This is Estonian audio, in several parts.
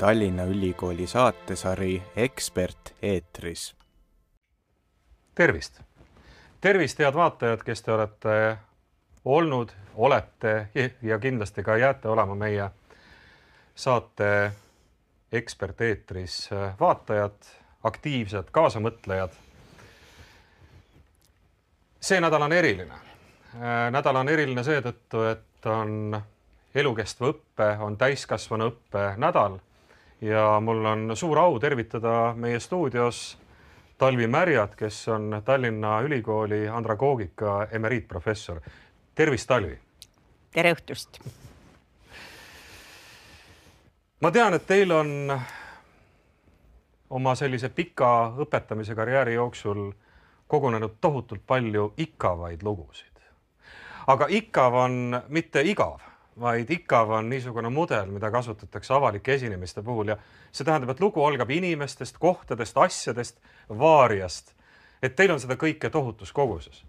Tallinna Ülikooli saatesari Ekspert eetris. tervist! tervist, head vaatajad, kes te olete olnud, olete ja kindlasti ka jääte olema meie saate Ekspert eetris vaatajad, aktiivsed kaasamõtlejad. see nädal on eriline. nädal on eriline seetõttu, et on elukestva õppe, on täiskasvanuõppe nädal ja mul on suur au tervitada meie stuudios Talvi Märjat, kes on Tallinna Ülikooli andragoogika emeriitprofessor. tervist, Talvi! tere õhtust! ma tean, et teil on oma sellise pika õpetamise karjääri jooksul kogunenud tohutult palju ikkavaid lugusid. aga ikkav on mitte igav, vaid ikkav on niisugune mudel, mida kasutatakse avalike esinemiste puhul ja see tähendab, et lugu algab inimestest, kohtadest, asjadest, vaariast. et teil on seda kõike tohutus koguses.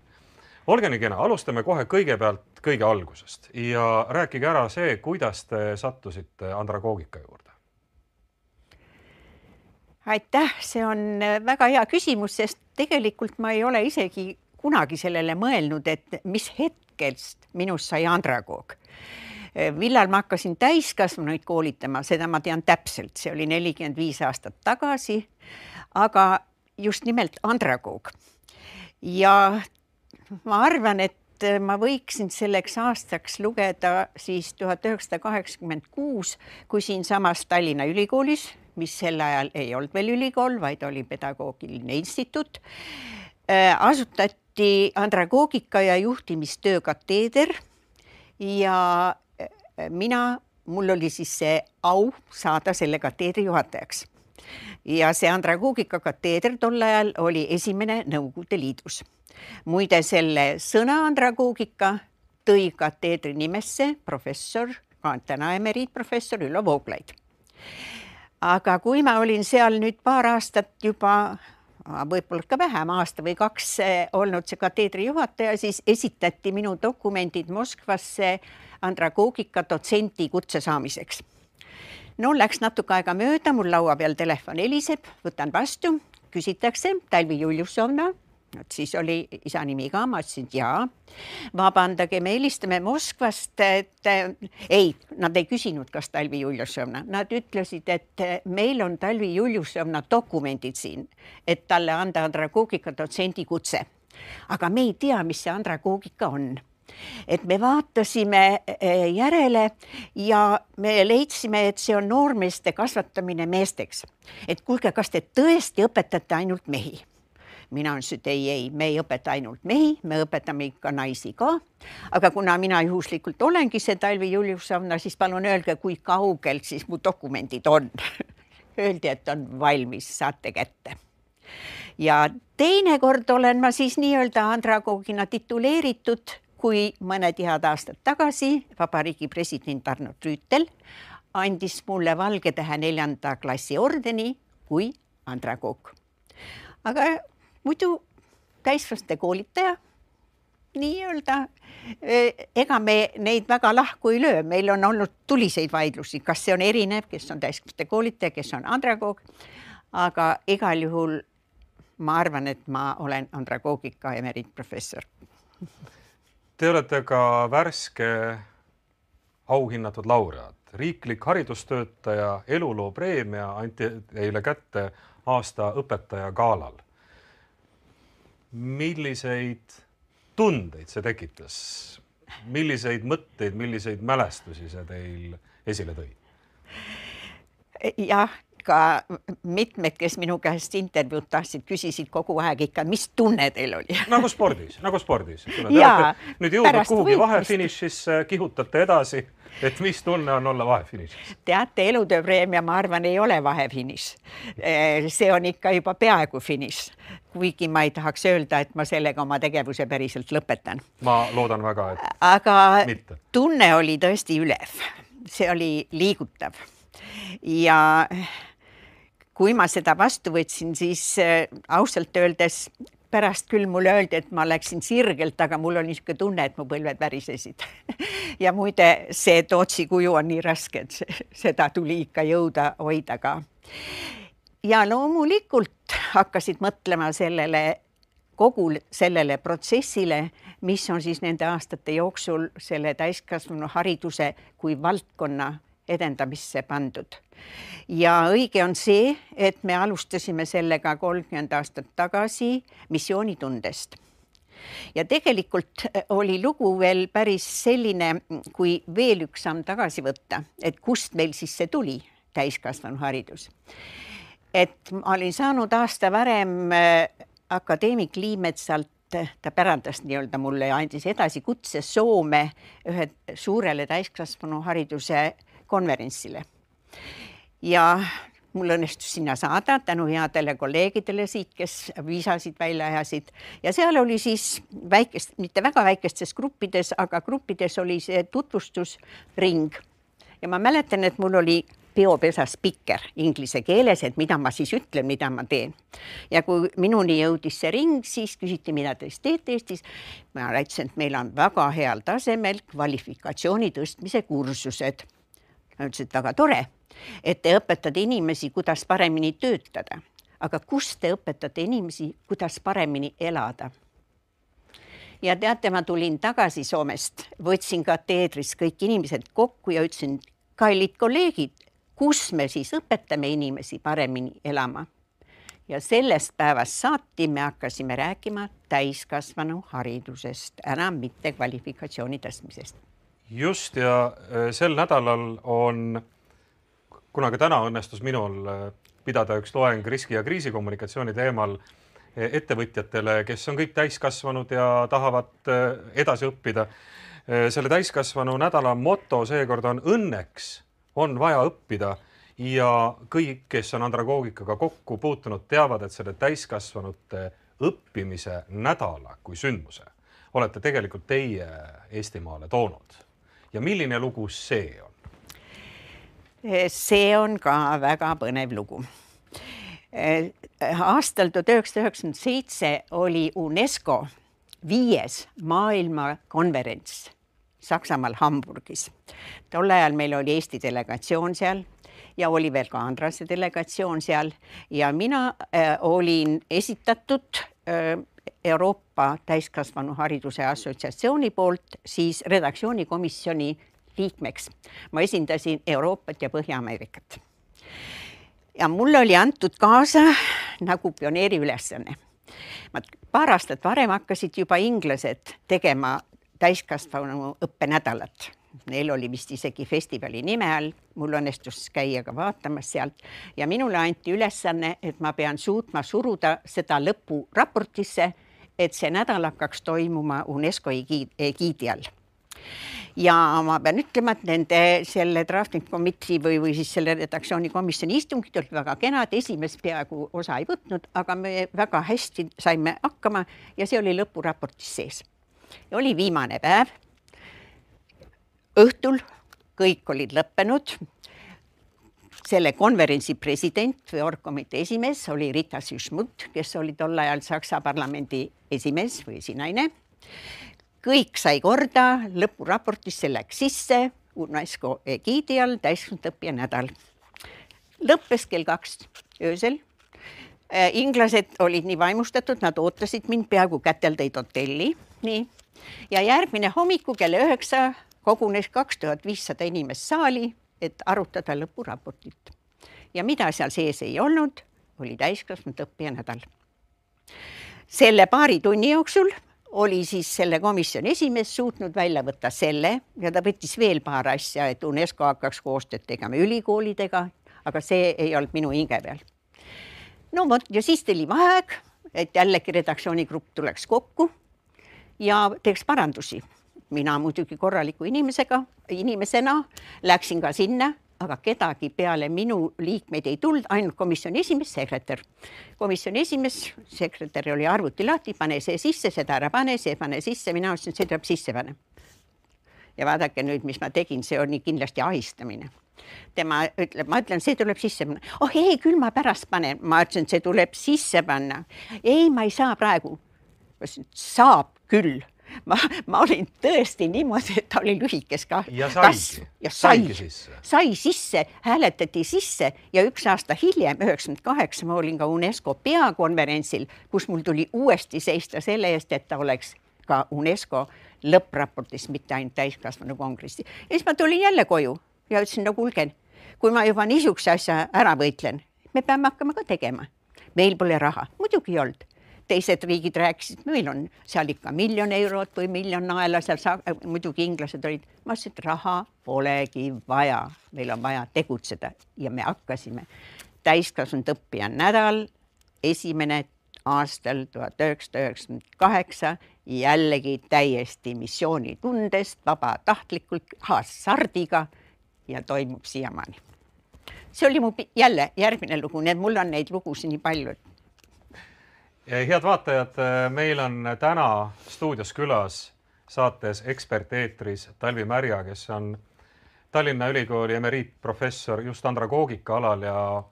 olge nii kena, alustame kohe kõigepealt kõige algusest ja rääkige ära see, kuidas te sattusite andragoogika juurde. aitäh, see on väga hea küsimus, sest tegelikult ma ei ole isegi kunagi sellele mõelnud, et mis hetkest minust sai andragoog millal ma hakkasin täiskasvanuid koolitama, seda ma tean täpselt, see oli nelikümmend viis aastat tagasi. aga just nimelt andragoog. ja ma arvan, et ma võiksin selleks aastaks lugeda siis tuhat üheksasada kaheksakümmend kuus, kui siinsamas Tallinna Ülikoolis, mis sel ajal ei olnud veel ülikool, vaid oli pedagoogiline instituut, asutati andragoogika ja juhtimistöö kateeder ja mina, mul oli siis see au saada selle kateedri juhatajaks. ja see andragoogika kateeder tol ajal oli esimene Nõukogude Liidus. muide, selle sõna andragoogika tõi kateedri nimesse professor, täna emeriitprofessor Ülo Vooglaid. aga kui ma olin seal nüüd paar aastat juba võib-olla ka vähem, aasta või kaks olnud see kateedri juhataja, siis esitati minu dokumendid Moskvasse andragoogika dotsendi kutse saamiseks. no läks natuke aega mööda, mul laua peal telefon heliseb, võtan vastu, küsitakse Talvi Juljusovna vot siis oli isa nimi ka, ma ütlesin, et jaa. vabandage, me helistame Moskvast, et ei, nad ei küsinud, kas Talvi Juljusovna, nad ütlesid, et meil on Talvi Juljusovna dokumendid siin, et talle anda andragoogika dotsendi kutse. aga me ei tea, mis see andragoogika on et me vaatasime järele ja me leidsime, et see on noormeeste kasvatamine meesteks. et kuulge, kas te tõesti õpetate ainult mehi? mina ütlesin, et ei, ei, me ei õpeta ainult mehi, me õpetame ikka naisi ka. aga kuna mina juhuslikult olengi see Talvi Juljusovna, siis palun öelge, kui kaugel siis mu dokumendid on Öeldi, et on valmis, saate kätte. ja teinekord olen ma siis nii-öelda andragoogina tituleeritud, kui mõned head aastad tagasi vabariigi president Arnold Rüütel andis mulle Valge Tähe neljanda klassi ordeni kui andragoog. aga muidu täiskasvanute koolitaja nii-öelda, ega me neid väga lahku ei löö, meil on olnud tuliseid vaidlusi, kas see on erinev, kes on täiskasvanute koolitaja, kes on andragoog. aga igal juhul ma arvan, et ma olen andragoogika emeriitprofessor. Te olete ka värske auhinnatud laureaat, riiklik haridustöötaja eluloo preemia anti teile kätte aasta õpetaja galal milliseid tundeid see tekitas, milliseid mõtteid, milliseid mälestusi see teil esile tõi? jah, ka mitmed, kes minu käest intervjuud tahtsid, küsisid kogu aeg ikka, mis tunne teil oli nagu spordis, nagu spordis. nüüd jõudnud kuhugi vahefinišisse, kihutate edasi et mis tunne on olla vahefinišis? teate, elutööpreemia, ma arvan, ei ole vahefiniš. Eh, see on ikka juba peaaegu finiš, kuigi ma ei tahaks öelda, et ma sellega oma tegevuse päriselt lõpetan. ma loodan väga, et aga mitte. tunne oli tõesti ülev, see oli liigutav ja kui ma seda vastu võtsin, siis äh, ausalt öeldes pärast küll mulle öeldi, et ma läksin sirgelt, aga mul oli niisugune tunne, et mu põlved värisesid ja muide, see Tootsi kuju on nii raske, et seda tuli ikka jõuda hoida ka. ja loomulikult hakkasid mõtlema sellele kogu sellele protsessile, mis on siis nende aastate jooksul selle täiskasvanuhariduse kui valdkonna edendamisse pandud. ja õige on see, et me alustasime sellega kolmkümmend aastat tagasi missioonitundest. ja tegelikult oli lugu veel päris selline, kui veel üks samm tagasi võtta, et kust meil siis see tuli, täiskasvanuharidus. et ma olin saanud aasta varem äh, akadeemik Liimetsalt ta pärandas nii-öelda mulle ja andis edasi kutse Soome ühe suurele täiskasvanuhariduse konverentsile. ja mul õnnestus sinna saada tänu headele kolleegidele siit, kes viisasid välja ajasid ja seal oli siis väikest, mitte väga väikestes gruppides, aga gruppides oli see tutvustusring. ja ma mäletan, et mul oli peopesa spikker inglise keeles, et mida ma siis ütlen, mida ma teen. ja kui minuni jõudis see ring, siis küsiti, mida te siis teete Eestis. ma rääkisin, et meil on väga heal tasemel kvalifikatsiooni tõstmise kursused ma ütlesin, et väga tore, et te õpetate inimesi, kuidas paremini töötada, aga kus te õpetate inimesi, kuidas paremini elada? ja teate, ma tulin tagasi Soomest, võtsin kateedris kõik inimesed kokku ja ütlesin, kallid kolleegid, kus me siis õpetame inimesi paremini elama? ja sellest päevast saati me hakkasime rääkima täiskasvanu haridusest, enam mitte kvalifikatsiooni tõstmisest just ja äh, sel nädalal on, kuna ka täna õnnestus minul äh, pidada üks loeng riski ja kriisikommunikatsiooni teemal äh, ettevõtjatele, kes on kõik täiskasvanud ja tahavad edasi õppida. selle täiskasvanu nädala moto seekord on õnneks on vaja õppida ja kõik, kes on andragoogikaga kokku puutunud, teavad, et selle täiskasvanute õppimise nädala kui sündmuse olete tegelikult teie Eestimaale toonud ja milline lugu see on? see on ka väga põnev lugu. aastal tuhat üheksasada üheksakümmend seitse oli UNESCO viies maailmakonverents Saksamaal Hamburgis. tol ajal meil oli Eesti delegatsioon seal ja oli veel ka Andrase delegatsioon seal ja mina äh, olin esitatud äh, Euroopa Täiskasvanuhariduse Assotsiatsiooni poolt siis redaktsioonikomisjoni liikmeks. ma esindasin Euroopat ja Põhja-Ameerikat. ja mulle oli antud kaasa nagu pioneeri ülesanne. paar aastat varem hakkasid juba inglased tegema täiskasvanu õppenädalat neil oli vist isegi festivali nime all, mul õnnestus käia ka vaatamas sealt. Ja minule anti ülesanne, et ma pean suutma suruda seda lõpuraportisse, et see nädal hakkaks toimuma UNESCO egiidi all. Ja ma pean ütlema, et nende selle drafting committee või, või siis selle redaktsioonikomisjoni istungid olid väga kenad, esimest peaaegu osa ei võtnud, aga me väga hästi saime hakkama ja see oli lõpuraportis sees. oli viimane päev õhtul kõik olid lõppenud. selle konverentsi president või orgkomitee esimees oli Rita Süschmuth, kes oli tol ajal Saksa parlamendi esimees või esinaine. kõik sai korda, lõpuraportisse läks sisse UNESCO egiidi all täiskasvanute õppija nädal. lõppes kell kaks öösel äh, inglased olid nii vaimustatud, nad ootasid mind peaaegu kätel tõid hotelli, nii. ja järgmine hommiku kell üheksa kogunes kaks tuhat viissada inimest saali, et arutada lõpuraportit. ja mida seal sees ei olnud, oli täiskasvanud õppija nädal. selle paari tunni jooksul oli siis selle komisjoni esimees suutnud välja võtta selle ja ta võttis veel paar asja, et UNESCO hakkaks koostööd tegema ülikoolidega, aga see ei olnud minu hinge peal. no vot ja siis tuli vaheaeg, et jällegi redaktsioonigrupp tuleks kokku ja teeks parandusi mina muidugi korraliku inimesega, inimesena läksin ka sinna, aga kedagi peale minu liikmeid ei tulnud, ainult komisjoni esimees, sekretär. komisjoni esimees, sekretär oli arvuti lahti, pane see sisse, seda ära pane, see pane sisse, mina ütlesin, see tuleb sisse panna. ja vaadake nüüd, mis ma tegin, see oli kindlasti ahistamine tema ütleb, ma ütlen, see tuleb sisse panna. oh ei, küll ma pärast panen, ma ütlesin, see tuleb sisse panna. ei, ma ei saa praegu saab küll ma, ma olin tõesti niimoodi, et ta oli lühikes ka. ja saigi, ja sai, saigi sisse. sai sisse, hääletati sisse ja üks aasta hiljem, üheksakümmend kaheksa, ma olin ka UNESCO peakonverentsil, kus mul tuli uuesti seista selle eest, et ta oleks ka UNESCO lõppraportis, mitte ainult täiskasvanu kongressi. ja siis ma tulin jälle koju ja ütlesin, no kuulge, kui ma juba niisuguse asja ära võitlen, me peame hakkama ka tegema. meil pole raha, muidugi ei olnud teised riigid rääkisid, meil on seal ikka miljon eurot või miljon naela, seal saa-, muidugi inglased olid, ma ütlesin, et raha polegi vaja, meil on vaja tegutseda ja me hakkasime. täiskasvanud õppija nädal, esimene aastal tuhat üheksasada üheksakümmend kaheksa, jällegi täiesti missioonitundest, vabatahtlikult, hasardiga ja toimub siiamaani. see oli mu jälle järgmine lugu, nii et mul on neid lugusid nii palju, et head vaatajad, meil on täna stuudios külas saates Eksperteetris Talvi Märja, kes on Tallinna Ülikooli emeriitprofessor just andragoogika alal ja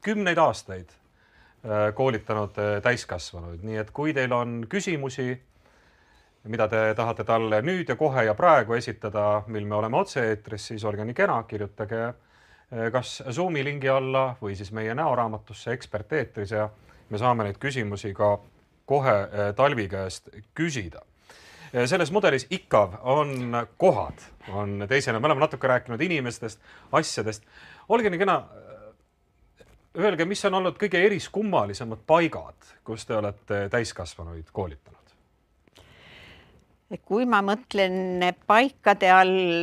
kümneid aastaid äh, koolitanud täiskasvanuid, nii et kui teil on küsimusi, mida te tahate talle nüüd ja kohe ja praegu esitada, mil me oleme otse-eetris, siis olge nii kena, kirjutage kas Zoomi lingi alla või siis meie näoraamatusse Eksperteetris ja me saame neid küsimusi ka kohe eh, Talvi käest küsida. Eh, selles mudelis IKAV on kohad, on teisena, me oleme natuke rääkinud inimestest, asjadest. olge nii kena, eh, öelge, mis on olnud kõige eriskummalisemad paigad, kus te olete täiskasvanuid koolitanud? kui ma mõtlen paikade all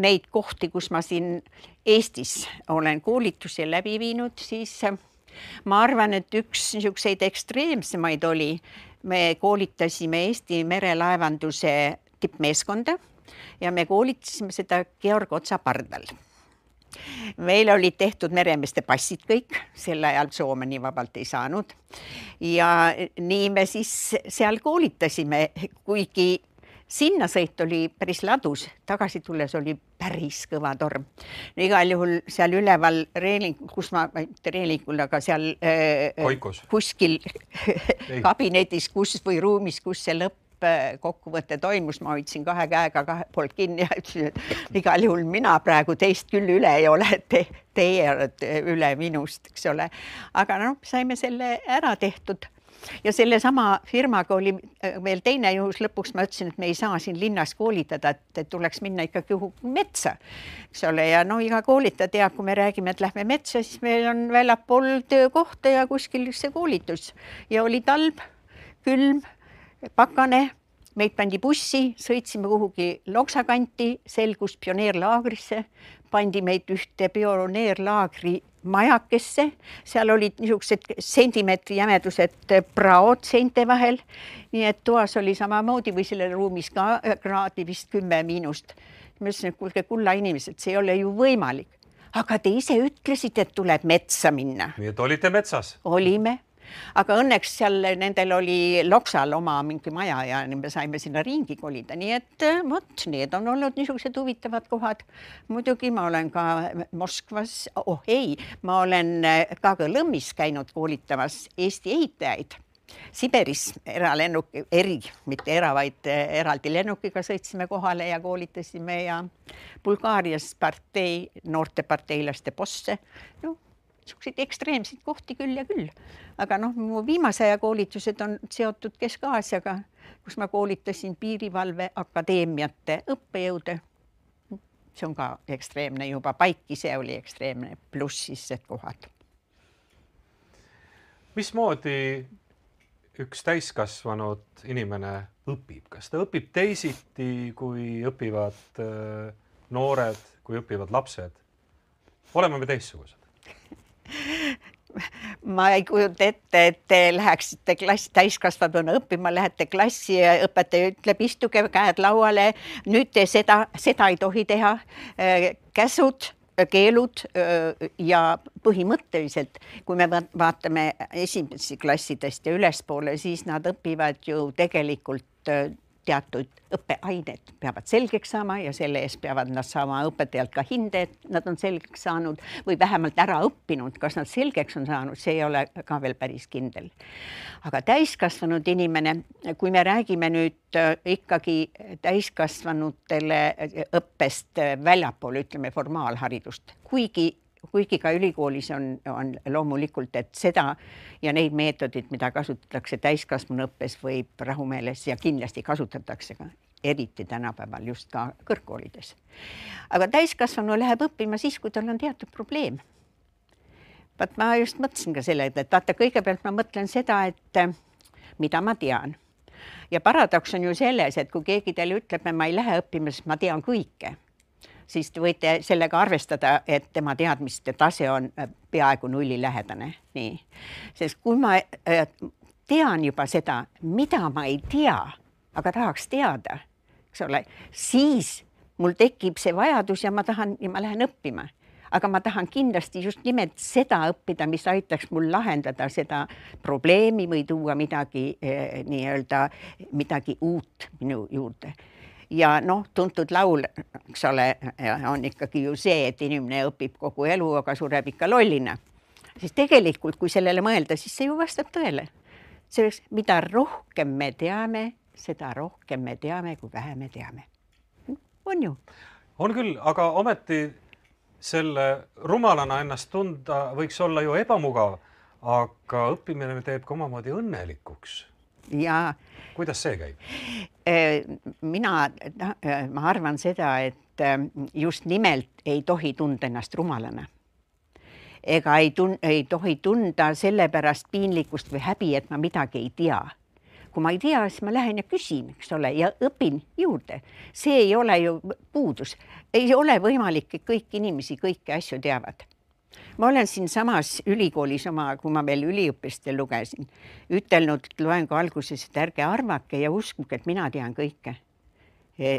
neid kohti, kus ma siin Eestis olen koolitusi läbi viinud, siis ma arvan, et üks niisuguseid ekstreemsemaid oli, me koolitasime Eesti merelaevanduse tippmeeskonda ja me koolitasime seda Georg Otsa pardal meil olid tehtud meremeeste passid kõik, sel ajal Soome nii vabalt ei saanud. ja nii me siis seal koolitasime, kuigi sinnasõit oli päris ladus, tagasi tulles oli päris kõva torm. igal juhul seal üleval reeling, kus ma, mitte reelingul, aga seal äh, kuskil kabinetis, kus või ruumis, kus see lõppkokkuvõte toimus, ma hoidsin kahe käega kahe poolt kinni ja ütlesin, et igal juhul mina praegu teist küll üle ei ole te,, teie olete üle minust, eks ole. aga noh, saime selle ära tehtud ja sellesama firmaga oli äh, veel teine juhus, lõpuks ma ütlesin, et me ei saa siin linnas koolitada, et tuleks minna ikkagi metsa, eks ole, ja no iga koolitaja teab, kui me räägime, et lähme metsa, siis meil on väljapool töökohta ja kuskil see koolitus. Ja oli talv, külm, pakane meid pandi bussi, sõitsime kuhugi Loksa kanti, selgus pioneerlaagrisse, pandi meid ühte pioneerlaagri majakesse, seal olid niisugused sentimeetri jämedused praod seinte vahel. nii et toas oli samamoodi või selles ruumis ka kraadi vist kümme miinust. ma ütlesin, et kuulge, kulla inimesed, see ei ole ju võimalik. aga te ise ütlesite, et tuleb metsa minna. nii et olite metsas? olime aga õnneks seal nendel oli Loksal oma mingi maja ja me saime sinna ringi kolida, nii et eh, vot need on olnud niisugused huvitavad kohad. muidugi ma olen ka Moskvas, oh ei, ma olen eh, ka Kõlõmmis käinud koolitamas Eesti ehitajaid Siberis eralennuk, eri, mitte era, vaid eh, eraldi lennukiga sõitsime kohale ja koolitasime ja Bulgaarias partei, noorteparteilaste bosse. noh, niisuguseid ekstreemseid kohti küll ja küll. aga noh, mu viimase aja koolitused on seotud Kesk-Aasiaga, kus ma koolitasin piirivalveakadeemiate õppejõude. see on ka ekstreemne juba, paik ise oli ekstreemne, pluss siis need kohad. mismoodi üks täiskasvanud inimene õpib, kas ta õpib teisiti, kui õpivad äh, noored, kui õpivad lapsed? oleme me teistsugused? ma ei kujuta ette, et te läheksite klassi, täiskasvanuna õppima, lähete klassi ja õpetaja ütleb, istuge käed lauale, nüüd te seda, seda ei tohi teha. käsud, keelud ja põhimõtteliselt, kui me vaatame esimesi klassidest ja ülespoole, siis nad õpivad ju tegelikult teatud õppeained peavad selgeks saama ja selle eest peavad nad saama õpetajalt ka hinde, et nad on selgeks saanud või vähemalt ära õppinud, kas nad selgeks on saanud, see ei ole ka veel päris kindel. aga täiskasvanud inimene, kui me räägime nüüd äh, ikkagi täiskasvanutele õppest väljapool, ütleme formaalharidust, kuigi kuigi ka ülikoolis on, on loomulikult, et seda ja neid meetodeid, mida kasutatakse täiskasvanuõppes, võib rahumeeles ja kindlasti kasutatakse ka, eriti tänapäeval just ka kõrgkoolides. aga täiskasvanu läheb õppima siis, kui tal on teatud probleem. vaat ma just mõtlesin ka selle, et vaata, kõigepealt ma mõtlen seda, et mida ma tean ja paradoks on ju selles, et kui keegi teile ütleb, ma ei lähe õppima, sest ma tean kõike siis te võite sellega arvestada, et tema teadmiste tase on äh, peaaegu nullilähedane, nii. sest kui ma äh, tean juba seda, mida ma ei tea, aga tahaks teada, eks ole, siis mul tekib see vajadus ja ma tahan ja ma lähen õppima. Aga ma tahan kindlasti just nimelt seda õppida, mis aitaks mul lahendada seda probleemi või tuua midagi eh, nii-öelda midagi uut minu juurde ja noh, tuntud laul, eks ole, on ikkagi ju see, et inimene õpib kogu elu, aga sureb ikka lollina. siis tegelikult, kui sellele mõelda, siis see ju vastab tõele. selleks, mida rohkem me teame, seda rohkem me teame, kui vähe me teame. on ju? on küll, aga ometi selle rumalana ennast tunda võiks olla ju ebamugav, aga õppimine teeb ka omamoodi õnnelikuks. Ja kuidas see käib? Äh, mina, äh, ma arvan seda, et äh, just nimelt ei tohi tunda ennast rumalana. ega ei tun-, ei tohi tunda sellepärast piinlikkust või häbi, et ma midagi ei tea. kui ma ei tea, siis ma lähen ja küsin, eks ole, ja õpin juurde. see ei ole ju puudus, ei ole võimalik, et kõiki inimesi kõiki asju teavad ma olen siinsamas ülikoolis oma, kui ma veel üliõpilastel lugesin, ütelnud loengu alguses, et ärge arvake ja uskuge, et mina tean kõike. E,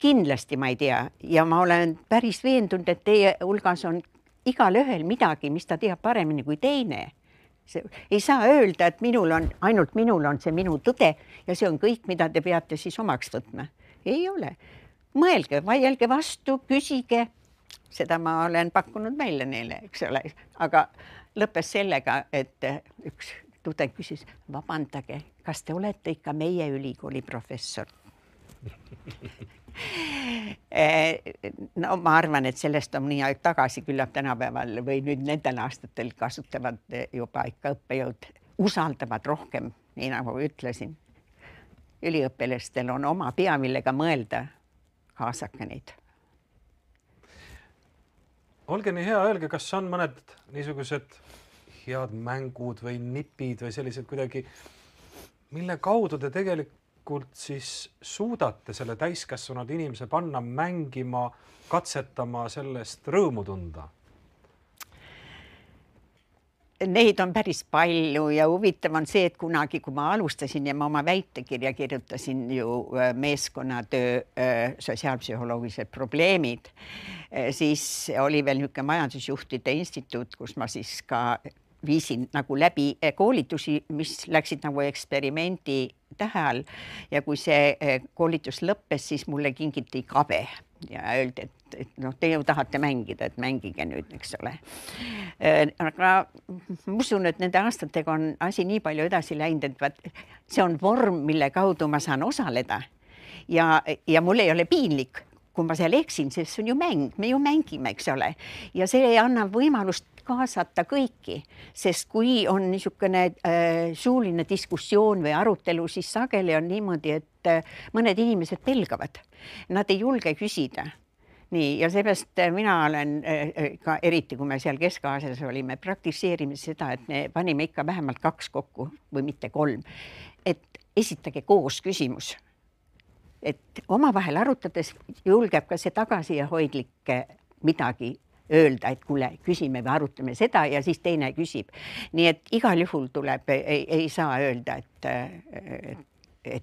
kindlasti ma ei tea ja ma olen päris veendunud, et teie hulgas on igalühel midagi, mis ta teab paremini kui teine. see ei saa öelda, et minul on, ainult minul on see minu tõde ja see on kõik, mida te peate siis omaks võtma. ei ole. mõelge, vaielge vastu, küsige seda ma olen pakkunud välja neile, eks ole, aga lõppes sellega, et üks tudeng küsis, vabandage, kas te olete ikka meie ülikooli professor no ma arvan, et sellest on nii aeg tagasi, küllap tänapäeval või nüüd nendel aastatel kasutavad juba ikka õppejõud, usaldavad rohkem, nii nagu ütlesin. üliõpilastel on oma pea, millega mõelda. kaasake neid olge nii hea, öelge, kas on mõned niisugused head mängud või nipid või sellised kuidagi, mille kaudu te tegelikult siis suudate selle täiskasvanud inimese panna mängima, katsetama, sellest rõõmu tunda Neid on päris palju ja huvitav on see, et kunagi, kui ma alustasin ja ma oma väitekirja kirjutasin ju äh, meeskonnatöö äh, sotsiaalpsühholoogilised probleemid, äh, siis oli veel niisugune majandusjuhtide instituut, kus ma siis ka viisin nagu läbi koolitusi, mis läksid nagu eksperimendi tähe all. Ja kui see koolitus lõppes, siis mulle kingiti kabe ja öeldi, et, et noh, te ju tahate mängida, et mängige nüüd, eks ole. Äh, aga ma usun, et nende aastatega on asi nii palju edasi läinud, et vaat see on vorm, mille kaudu ma saan osaleda. ja, ja mul ei ole piinlik, kui ma seal eksin, sest see on ju mäng, me ju mängime, eks ole, ja see annab võimalust kaasata kõiki, sest kui on niisugune äh, suuline diskussioon või arutelu, siis sageli on niimoodi, et äh, mõned inimesed pelgavad, nad ei julge küsida nii, ja seepärast äh, mina olen äh, äh, ka eriti, kui me seal Kesk-Aasias olime, praktiseerime seda, et me panime ikka vähemalt kaks kokku või mitte kolm. et esitage koos küsimus. et omavahel arutades julgeb ka see tagasihoidlik midagi öelda, et kuule, küsime või arutame seda ja siis teine küsib. nii et igal juhul tuleb, ei, saa öelda, et, et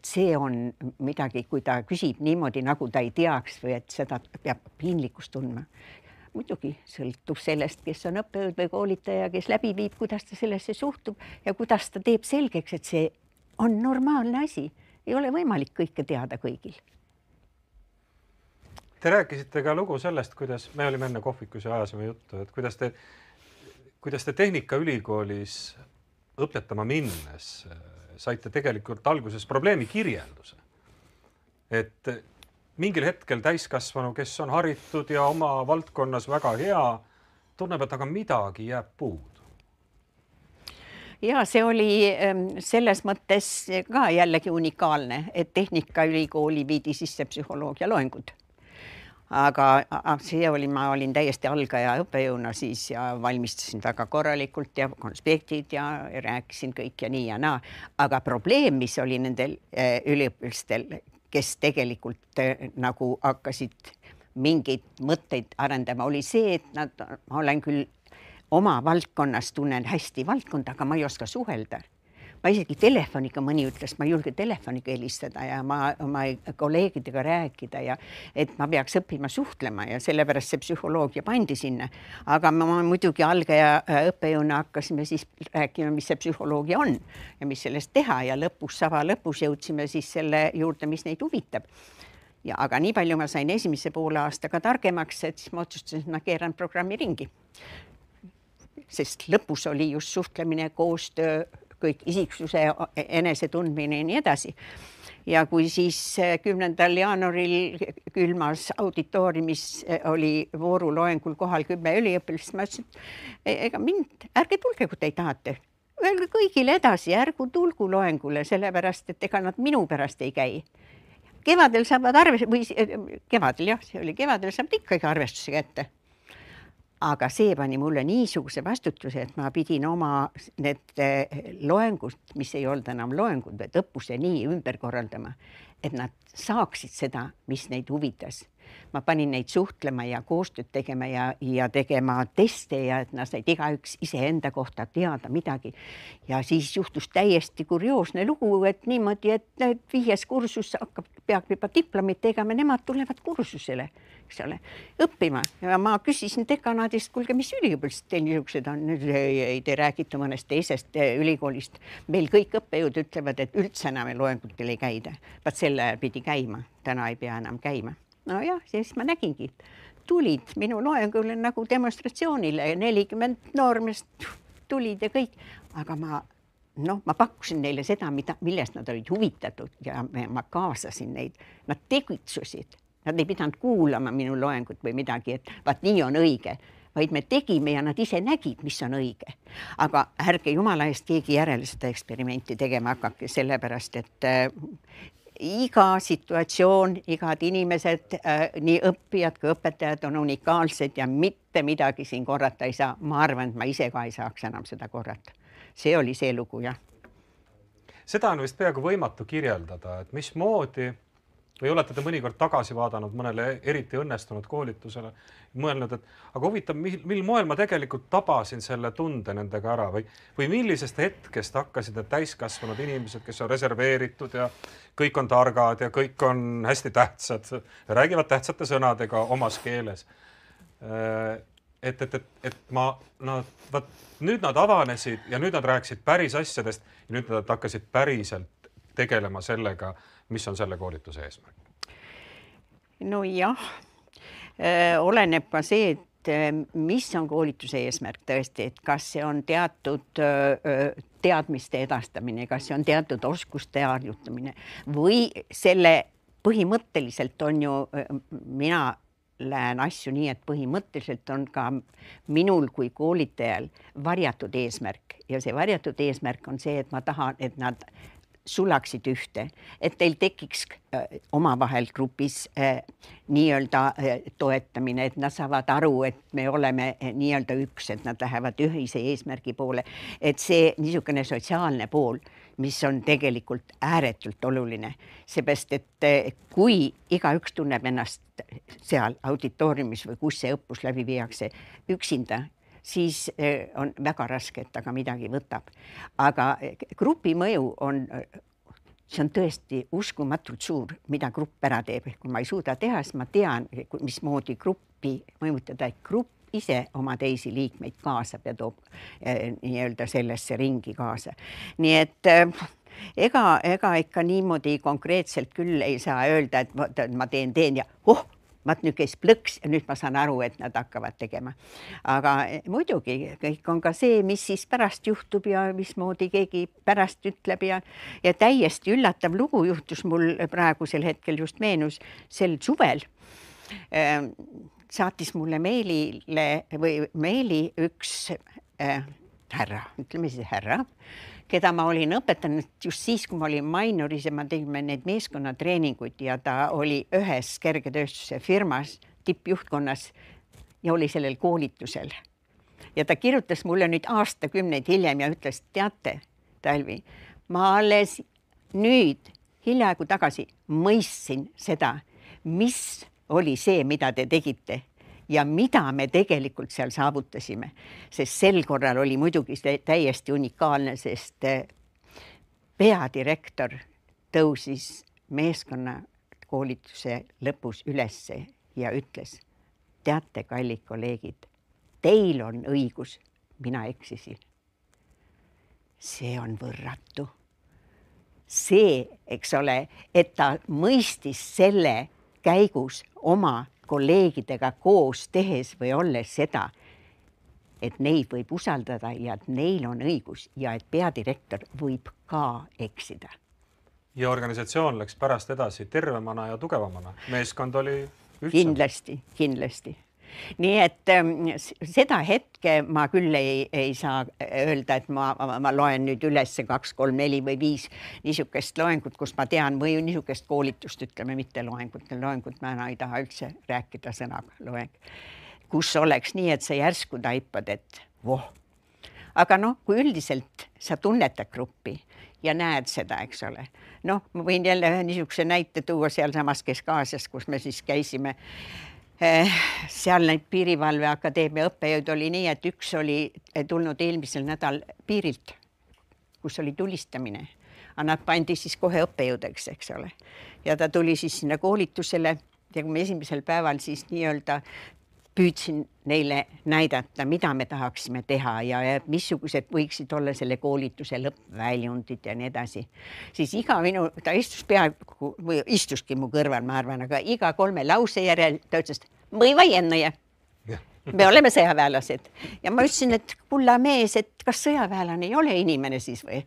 see on midagi, kui ta küsib niimoodi, nagu ta ei teaks või et seda peab piinlikkust tundma muidugi sõltub sellest, kes on õppejõud või koolitaja, kes läbi viib, kuidas ta sellesse suhtub ja kuidas ta teeb selgeks, et see on normaalne asi ei ole võimalik kõike teada kõigil. Te rääkisite ka lugu sellest, kuidas me olime enne kohvikus ja ajasime juttu, et kuidas te, kuidas te Tehnikaülikoolis õpetama minnes saite tegelikult alguses probleemi kirjelduse. et mingil hetkel täiskasvanu, kes on haritud ja oma valdkonnas väga hea, tunneb, et aga midagi jääb puudu ja see oli ähm, selles mõttes ka jällegi unikaalne, et Tehnikaülikooli viidi sisse psühholoogia loengud aga, aga see oli, ma olin täiesti algaja õppejõuna siis ja valmistasin väga korralikult ja konspektid ja rääkisin kõik ja nii ja naa. aga probleem, mis oli nendel äh, üliõpilastel, kes tegelikult äh, nagu hakkasid mingeid mõtteid arendama, oli see, et nad, ma olen küll oma valdkonnas tunnen hästi valdkonda, aga ma ei oska suhelda. Ma isegi telefoniga, mõni ütles, ma ei julge telefoniga helistada ja ma oma kolleegidega rääkida ja et ma peaks õppima suhtlema ja sellepärast see psühholoogia pandi sinna. aga ma muidugi algaja õppejõuna hakkasime siis rääkima, mis see psühholoogia on ja mis sellest teha ja lõpus, sava lõpus jõudsime siis selle juurde, mis neid huvitab ja aga nii palju ma sain esimese poole aastaga targemaks, et siis ma otsustasin, et ma keeran programmi ringi sest lõpus oli just suhtlemine, koostöö, kõik isiksuse enesetundmine ja nii edasi. ja kui siis eh, kümnendal jaanuaril külmas auditooriumis eh, oli vooruloengul kohal kümme üliõpilast, ma ütlesin, et e-, ega mind, ärge tulge, kui te tahate öelge kõigile edasi, ärgu tulgu loengule, sellepärast et ega nad minu pärast ei käi. kevadel saavad arve- või eh, kevadel jah, see oli kevadel, saavad ikkagi arvestuse kätte aga see pani mulle niisuguse vastutuse, et ma pidin oma need eh, loengud, mis ei olnud enam loengud, vaid õppuse nii ümber korraldama, et nad saaksid seda, mis neid huvitas. Ma panin neid suhtlema ja koostööd tegema ja, ja tegema teste ja et nad said igaüks iseenda kohta teada midagi. ja siis juhtus täiesti kurioosne lugu, et niimoodi, et viies kursus hakkab, peab juba diplomit tegema, nemad tulevad kursusele eks ole, õppima ja ma küsisin dekanaadist, kuulge, mis üliõpilased teil niisugused on? ei, ei, te räägite mõnest teisest eh, ülikoolist. meil kõik õppejõud ütlevad, et üldse enam loengutel ei käida. vaat sel ajal pidi käima, täna ei pea enam käima. Nojah, siis ma nägingi, tulid minu loengule nagu demonstratsioonile, nelikümmend noormeest tulid ja kõik, aga ma noh, ma pakkusin neile seda, mida, millest nad olid huvitatud ja ma kaasasin neid, nad tegutsesid Nad ei pidanud kuulama minu loengut või midagi, et vaat nii on õige, vaid me tegime ja nad ise nägid, mis on õige. aga ärge jumala eest keegi järele seda eksperimenti tegema hakake, sellepärast et iga situatsioon, igad inimesed äh,, nii õppijad kui õpetajad on unikaalsed ja mitte midagi siin korrata ei saa. ma arvan, et ma ise ka ei saaks enam seda korrata. see oli see lugu, jah. seda on vist peaaegu võimatu kirjeldada, et mismoodi või olete te mõnikord tagasi vaadanud mõnele eriti õnnestunud koolitusele, mõelnud, et aga huvitav, mil, mil moel ma tegelikult tabasin selle tunde nendega ära või, või millisest hetkest hakkasid need täiskasvanud inimesed, kes on reserveeritud ja kõik on targad ja kõik on hästi tähtsad, räägivad tähtsate sõnadega omas keeles. et, et, et, et ma, nad, vot nüüd nad avanesid ja nüüd nad rääkisid päris asjadest ja nüüd nad hakkasid päriselt tegelema sellega mis on selle koolituse eesmärk? nojah, äh, oleneb ka see, et äh, mis on koolituse eesmärk tõesti, et kas see on teatud äh, teadmiste edastamine, kas see on teatud oskuste harjutamine või selle põhimõtteliselt on ju, mina näen asju nii, et põhimõtteliselt on ka minul kui koolitajal varjatud eesmärk ja see varjatud eesmärk on see, et ma tahan, et nad sulaksid ühte, et teil tekiks äh, omavahel grupis äh, nii-öelda äh, toetamine, et nad saavad aru, et me oleme nii-öelda üks, et nad lähevad ühise eesmärgi poole. et see niisugune sotsiaalne pool, mis on tegelikult ääretult oluline, seepärast et kui igaüks tunneb ennast seal auditooriumis või kus see õppus läbi viiakse üksinda, siis eh, on väga raske, et ta ka midagi võtab. aga eh, grupi mõju on, see on tõesti uskumatult suur, mida grupp ära teeb, kui ma ei suuda teha, siis ma tean, mismoodi gruppi mõjutada, et grupp ise oma teisi liikmeid kaasab ja toob eh, nii-öelda sellesse ringi kaasa. nii et ega, ega ikka niimoodi konkreetselt küll ei saa öelda, et ma teen, teen ja oh, vaat nüüd käis plõks ja nüüd ma saan aru, et nad hakkavad tegema. aga eh, muidugi kõik on ka see, mis siis pärast juhtub ja mismoodi keegi pärast ütleb ja, ja täiesti üllatav lugu juhtus mul praegusel hetkel just meenus sel suvel äh, saatis mulle meilile või meili üks äh, härra, ütleme siis härra, keda ma olin õpetanud just siis, kui ma olin Mainoris ja me tegime neid meeskonnatreeninguid ja ta oli ühes kergetööstuse firmas tippjuhtkonnas ja oli sellel koolitusel. ja ta kirjutas mulle nüüd aastakümneid hiljem ja ütles, teate, Talvi, ma alles nüüd hiljaaegu tagasi mõistsin seda, mis oli see, mida te tegite ja mida me tegelikult seal saavutasime, sest sel korral oli muidugi täiesti unikaalne, sest eh, peadirektor tõusis meeskonnakoolituse lõpus ülesse ja ütles, teate, kallid kolleegid, teil on õigus, mina eksisin. see on võrratu. see, eks ole, et ta mõistis selle käigus oma kolleegidega koos tehes või olles seda, et neid võib usaldada ja et neil on õigus ja et peadirektor võib ka eksida. ja organisatsioon läks pärast edasi tervemana ja tugevamana, meeskond oli ühtsem. kindlasti, kindlasti nii et ähm, seda hetke ma küll ei, ei saa öelda, et ma, ma, ma loen nüüd üles kaks, kolm, neli või viis niisugust loengut, kus ma tean või niisugust koolitust, ütleme mitte loengut, loengut ma ei taha üldse rääkida sõnaga loeng, kus oleks nii, et sa järsku taipad, et voh. aga noh, kui üldiselt sa tunnetad gruppi ja näed seda, eks ole. noh, ma võin jälle ühe niisuguse näite tuua sealsamas Kesk-Aasias, kus me siis käisime seal neid Piirivalveakadeemia õppejõud oli nii, et üks oli tulnud eelmisel nädal piirilt, kus oli tulistamine, aga nad pandi siis kohe õppejõudeks, eks ole. ja ta tuli siis sinna koolitusele ja kui me esimesel päeval siis nii-öelda püüdsin neile näidata, mida me tahaksime teha ja, ja missugused võiksid olla selle koolituse lõppväljundid ja nii edasi. siis iga minu, ta istus peaaegu või istuski mu kõrval, ma arvan, aga iga kolme lause järel ta ütles, me oleme sõjaväelased ja ma ütlesin, et kulla mees, et kas sõjaväelane ei ole inimene siis või?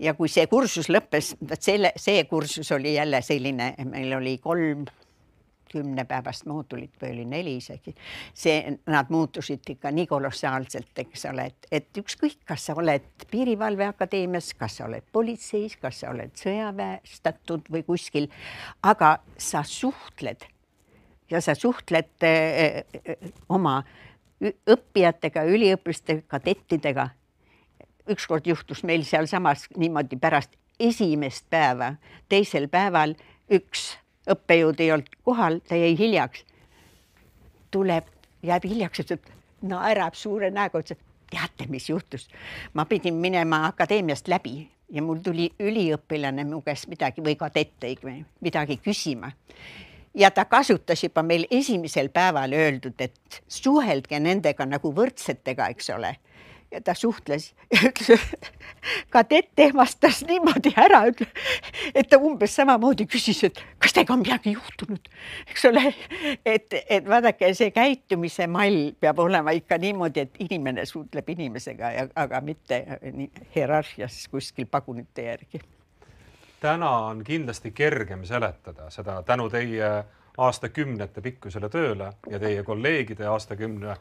ja kui see kursus lõppes, vot selle, see kursus oli jälle selline, meil oli kolm kümnepäevast moodulit või oli neli isegi, see, nad muutusid ikka nii kolossaalselt, eks ole, et, et ükskõik, kas sa oled Piirivalveakadeemias, kas sa oled politseis, kas sa oled sõjaväestatud või kuskil, aga sa suhtled ja sa suhtled eh, eh, oma õppijatega, üliõpilaste, kadettidega. ükskord juhtus meil sealsamas niimoodi pärast esimest päeva, teisel päeval üks õppejõud ei olnud kohal, ta jäi hiljaks. tuleb, jääb hiljaks, ütleb, naerab suure näoga, ütles, et teate, mis juhtus. ma pidin minema akadeemiast läbi ja mul tuli üliõpilane mu käest midagi või kadett õigemini midagi küsima. ja ta kasutas juba meil esimesel päeval öeldud, et suhelge nendega nagu võrdsetega, eks ole ja ta suhtles ja ütles, kadett ehmastas niimoodi ära, et ta umbes samamoodi küsis, et kas teiega on midagi juhtunud, eks ole. et, et vaadake, see käitumise mall peab olema ikka niimoodi, et inimene suhtleb inimesega aga mitte hierarhias kuskil pagunite järgi. täna on kindlasti kergem seletada seda tänu teie aastakümnete pikkusele tööle ja teie kolleegide aastakümne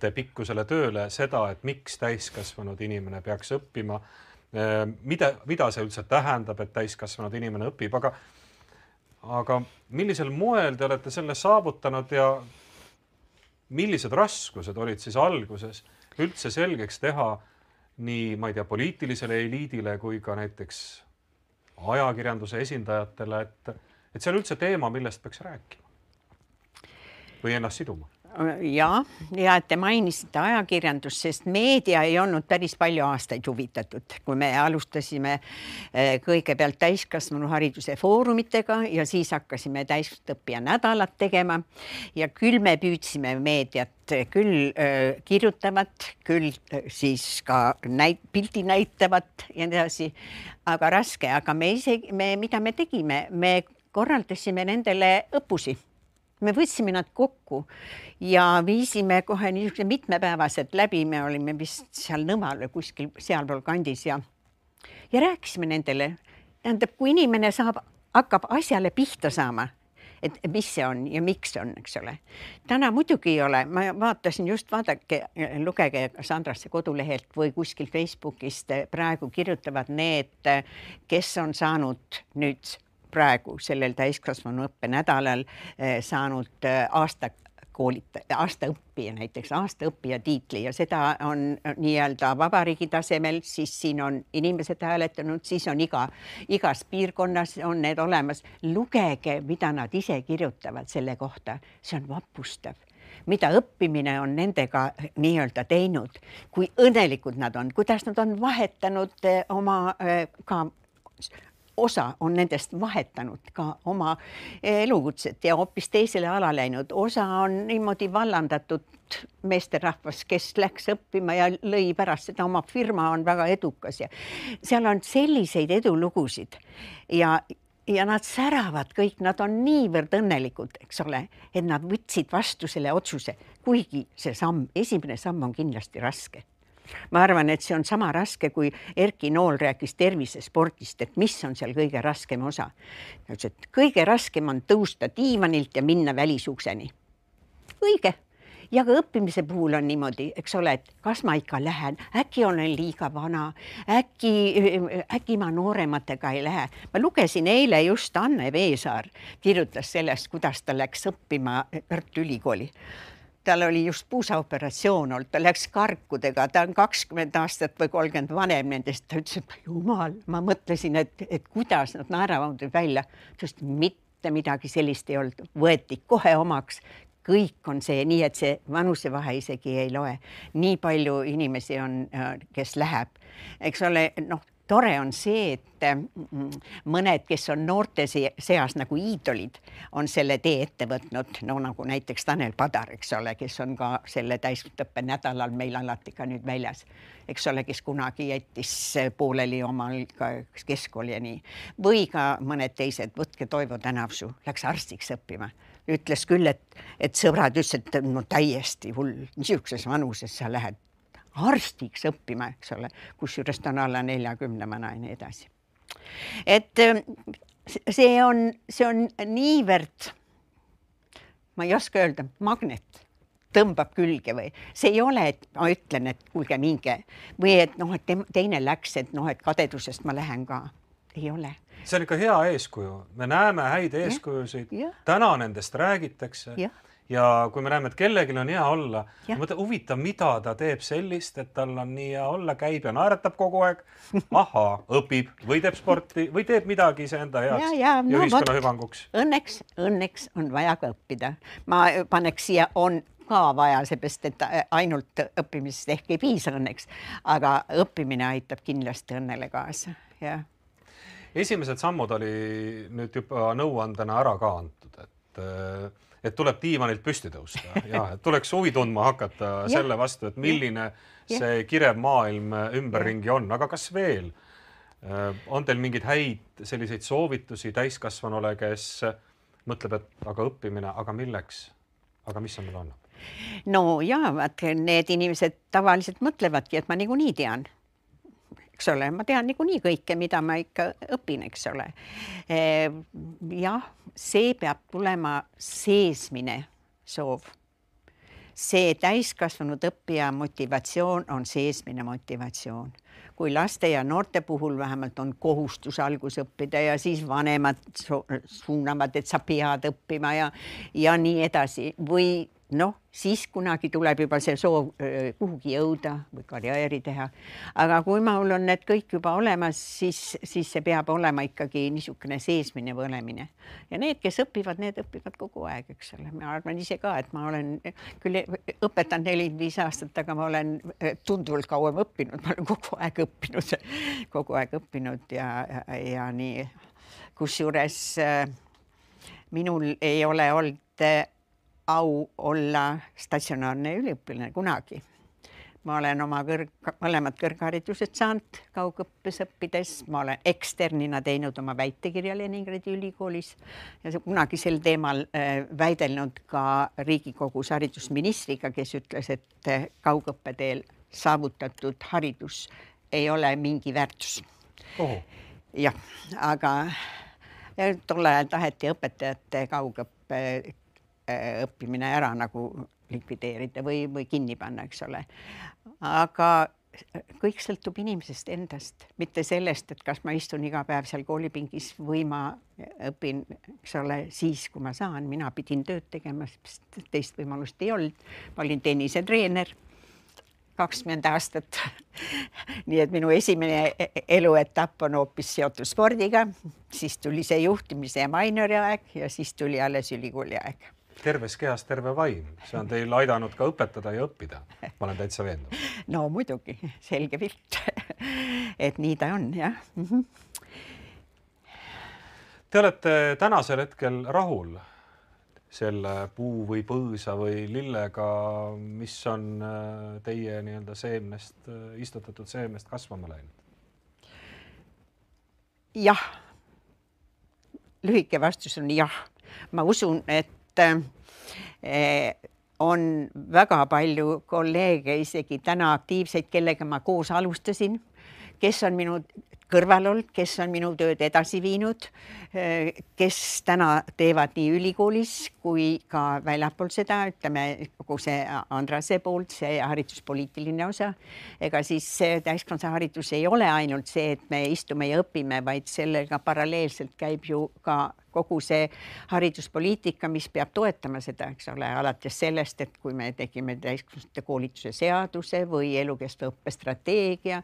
pikkusele tööle seda, et miks täiskasvanud inimene peaks õppima. Ehm, mida, mida see üldse tähendab, et täiskasvanud inimene õpib, aga, aga millisel moel te olete selle saavutanud ja millised raskused olid siis alguses üldse selgeks teha nii, ma ei tea, poliitilisele eliidile kui ka näiteks ajakirjanduse esindajatele, et, et see on üldse teema, millest peaks rääkima või ennast siduma ja, ja te mainisite ajakirjandust, sest meedia ei olnud päris palju aastaid huvitatud, kui me alustasime eh, kõigepealt täiskasvanuhariduse foorumitega ja siis hakkasime täisõppija nädalat tegema. Ja küll me püüdsime meediat küll äh, kirjutavat, küll siis ka näit-, pilti näitavat ja nii edasi, aga raske, aga me isegi, me, mida me tegime, me korraldasime nendele õppusi me võtsime nad kokku ja viisime kohe niisugused mitmepäevased läbi, me olime vist seal Nõmal või kuskil sealpool kandis ja ja rääkisime nendele. tähendab, kui inimene saab, hakkab asjale pihta saama, et mis see on ja miks on, eks ole. täna muidugi ei ole, ma vaatasin just, vaadake, lugege Sandrasse kodulehelt või kuskilt Facebookist praegu kirjutavad need, kes on saanud nüüd praegu sellel täiskasvanuõppe nädalal eh, saanud eh, aasta koolitaja, aastaõppija näiteks, aastaõppija tiitli ja seda on nii-öelda vabariigi tasemel, siis siin on inimesed hääletanud, siis on iga, igas piirkonnas on need olemas. lugege, mida nad ise kirjutavad selle kohta, see on vapustav. Mida õppimine on nendega nii-öelda teinud, kui õnnelikud nad on, kuidas nad on vahetanud eh, oma ka osa on nendest vahetanud ka oma elukutset ja hoopis teisele ala läinud, osa on niimoodi vallandatud meesterahvas, kes läks õppima ja lõi pärast seda oma firma, on väga edukas ja seal on selliseid edulugusid ja ja nad säravad kõik, nad on niivõrd õnnelikud, eks ole, et nad võtsid vastu selle otsuse, kuigi see samm, esimene samm on kindlasti raske ma arvan, et see on sama raske, kui Erki Nool rääkis tervisespordist, et mis on seal kõige raskem osa. ta ütles, et kõige raskem on tõusta diivanilt ja minna välisukseni. õige ja ka õppimise puhul on niimoodi, eks ole, et kas ma ikka lähen, äkki olen liiga vana, äkki, äkki ma noorematega ei lähe. ma lugesin eile just Anne Veesaar kirjutas sellest, kuidas ta läks õppima Tartu Ülikooli tal oli just puusaoperatsioon olnud, ta läks karkudega, ta on kakskümmend aastat või kolmkümmend vanem nendest, ta ütles, et jumal, ma mõtlesin, et, et kuidas nad naeravad välja, sest mitte midagi sellist ei olnud, võeti kohe omaks, kõik on see nii, et see vanusevahe isegi ei loe. nii palju inimesi on, kes läheb, eks ole, noh tore on see, et mm, mõned, kes on noorte seas nagu iidolid, on selle tee ette võtnud, no nagu näiteks Tanel Padar, eks ole, kes on ka selle täisõppe nädalal meil alati ka nüüd väljas, eks ole, kes kunagi jättis pooleli omal ka keskkooli ja nii, või ka mõned teised, võtke Toivo Tänavsuu, läks arstiks õppima. Ütles küll, et, et sõbrad ütlesid, et no täiesti hull, niisuguses vanuses sa lähed arstiks õppima, eks ole, kusjuures ta on alla neljakümne vana ja nii edasi. et ähm, see on, see on niivõrd, ma ei oska öelda, magnet tõmbab külge või see ei ole, et ma ütlen, et kuulge, minge või et noh, et teine läks, et noh, et kadedusest ma lähen ka, ei ole. See on ikka hea eeskuju, me näeme häid eeskujusid, täna nendest räägitakse ja kui me näeme, et kellelgi on hea olla, mõtle huvitav, mida ta teeb sellist, et tal on nii hea olla, käib ja naeratab kogu aeg. ahaa, õpib või teeb sporti või teeb midagi iseenda heaks ja, ja, no, ja ühiskonna võt, hüvanguks. Õnneks, õnneks on vaja ka õppida. ma paneks siia on ka vaja, seepärast et ainult õppimisest ehk ei piisa õnneks, aga õppimine aitab kindlasti õnnele kaasa, jah. esimesed sammud oli nüüd juba nõuandena ära ka antud, et et tuleb diivanilt püsti tõusta. Ja tuleks huvi tundma hakata selle vastu, et milline see kirev maailm ümberringi on, aga kas veel? Äh, on teil mingeid häid selliseid soovitusi täiskasvanule, kes mõtleb, et aga õppimine, aga milleks, aga mis see mulle annab? no ja vaat need inimesed tavaliselt mõtlevadki, et ma niikuinii tean eks ole, ma tean niikuinii kõike, mida ma ikka õpin, eks ole. Ehm, jah, see peab tulema seesmine soov. see täiskasvanud õppija motivatsioon on seesmine motivatsioon kui laste ja noorte puhul vähemalt on kohustus algus õppida ja siis vanemad suunavad, et sa pead õppima ja, ja nii edasi või noh, siis kunagi tuleb juba see soov kuhugi jõuda või karjääri teha. aga kui mul on need kõik juba olemas, siis, siis see peab olema ikkagi niisugune seesmine põlemine ja need, kes õpivad, need õpivad kogu aeg, eks ole, ma arvan ise ka, et ma olen küll õpetanud nelikümmend viis aastat, aga ma olen tunduvalt kauem õppinud, ma olen kogu aeg õppinud, kogu aeg õppinud ja, ja, ja nii. kusjuures minul ei ole olnud au olla statsionaarne üliõpilane kunagi. ma olen oma kõrg, mõlemad kõrgharidused saanud kaugõppes õppides, ma olen eksternina teinud oma väitekirja Leningradi ülikoolis ja kunagi sel teemal äh, väidelnud ka Riigikogus haridusministriga, kes ütles, et äh, kaugõppe teel saavutatud haridus ei ole mingi väärtus. jah, aga tol ajal taheti õpetajate kaugõppe õppimine ära nagu likvideerida või, või kinni panna, eks ole. aga kõik sõltub inimesest endast, mitte sellest, et kas ma istun iga päev seal koolipingis või ma õpin, eks ole, siis kui ma saan, mina pidin tööd tegema, sest teist võimalust ei olnud. ma olin tennisetreener kakskümmend aastat nii et minu esimene eluetapp on hoopis seotud spordiga, siis tuli see juhtimise ja mainori aeg ja siis tuli alles ülikooli aeg terves kehas terve vaim, see on teil aidanud ka õpetada ja õppida, ma olen täitsa veendunud. no muidugi, selge pilt et nii ta on jah mm. -hmm. Te olete tänasel hetkel rahul selle puu või põõsa või lillega, mis on äh, teie nii-öelda seemnest, äh, istutatud seemnest kasvama läinud? jah. lühike vastus on jah. ma usun, et Eh, on väga palju kolleege, isegi täna aktiivseid, kellega ma koos alustasin, kes on minu kõrval olnud, kes on minu tööd edasi viinud, kes täna teevad nii ülikoolis kui ka väljapool seda, ütleme kogu see Andrase poolt, see hariduspoliitiline osa. ega siis täiskasvanuse haridus ei ole ainult see, et me istume ja õpime, vaid sellega paralleelselt käib ju ka kogu see hariduspoliitika, mis peab toetama seda, eks ole, alates sellest, et kui me tegime täiskasvanute koolituse seaduse või elukestva õppe strateegia,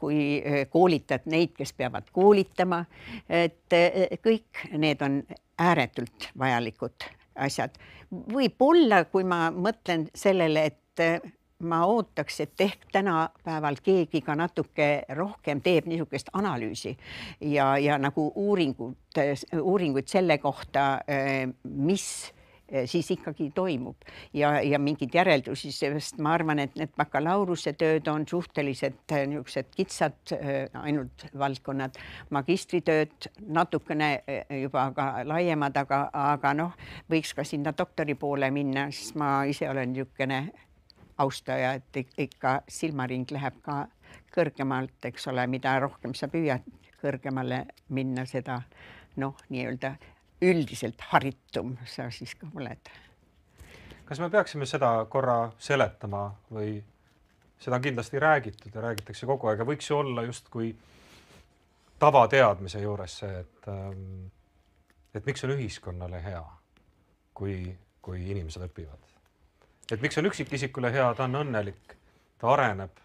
kui koolitad neid, kes peavad koolitama, et kõik need on ääretult vajalikud asjad. võib-olla, kui ma mõtlen sellele, et ma ootaks, et ehk tänapäeval keegi ka natuke rohkem teeb niisugust analüüsi ja, ja nagu uuringut, uuringuid selle kohta, mis siis ikkagi toimub. Ja, ja mingeid järeldusi, sest ma arvan, et need bakalaureusetööd on suhteliselt niisugused kitsad ainult valdkonnad, magistritööd natukene juba ka laiemad, aga, aga noh, võiks ka sinna doktori poole minna, sest ma ise olen niisugune austaja, et ikka silmaring läheb ka kõrgemalt, eks ole, mida rohkem sa püüad kõrgemale minna, seda noh, nii-öelda üldiselt haritum sa siis ka oled. kas me peaksime seda korra seletama või seda on kindlasti räägitud ja räägitakse kogu aeg ja võiks ju olla justkui tavateadmise juures see, et ähm, et miks on ühiskonnale hea, kui, kui inimesed õpivad et miks on üksikisikule hea, ta on õnnelik, ta areneb,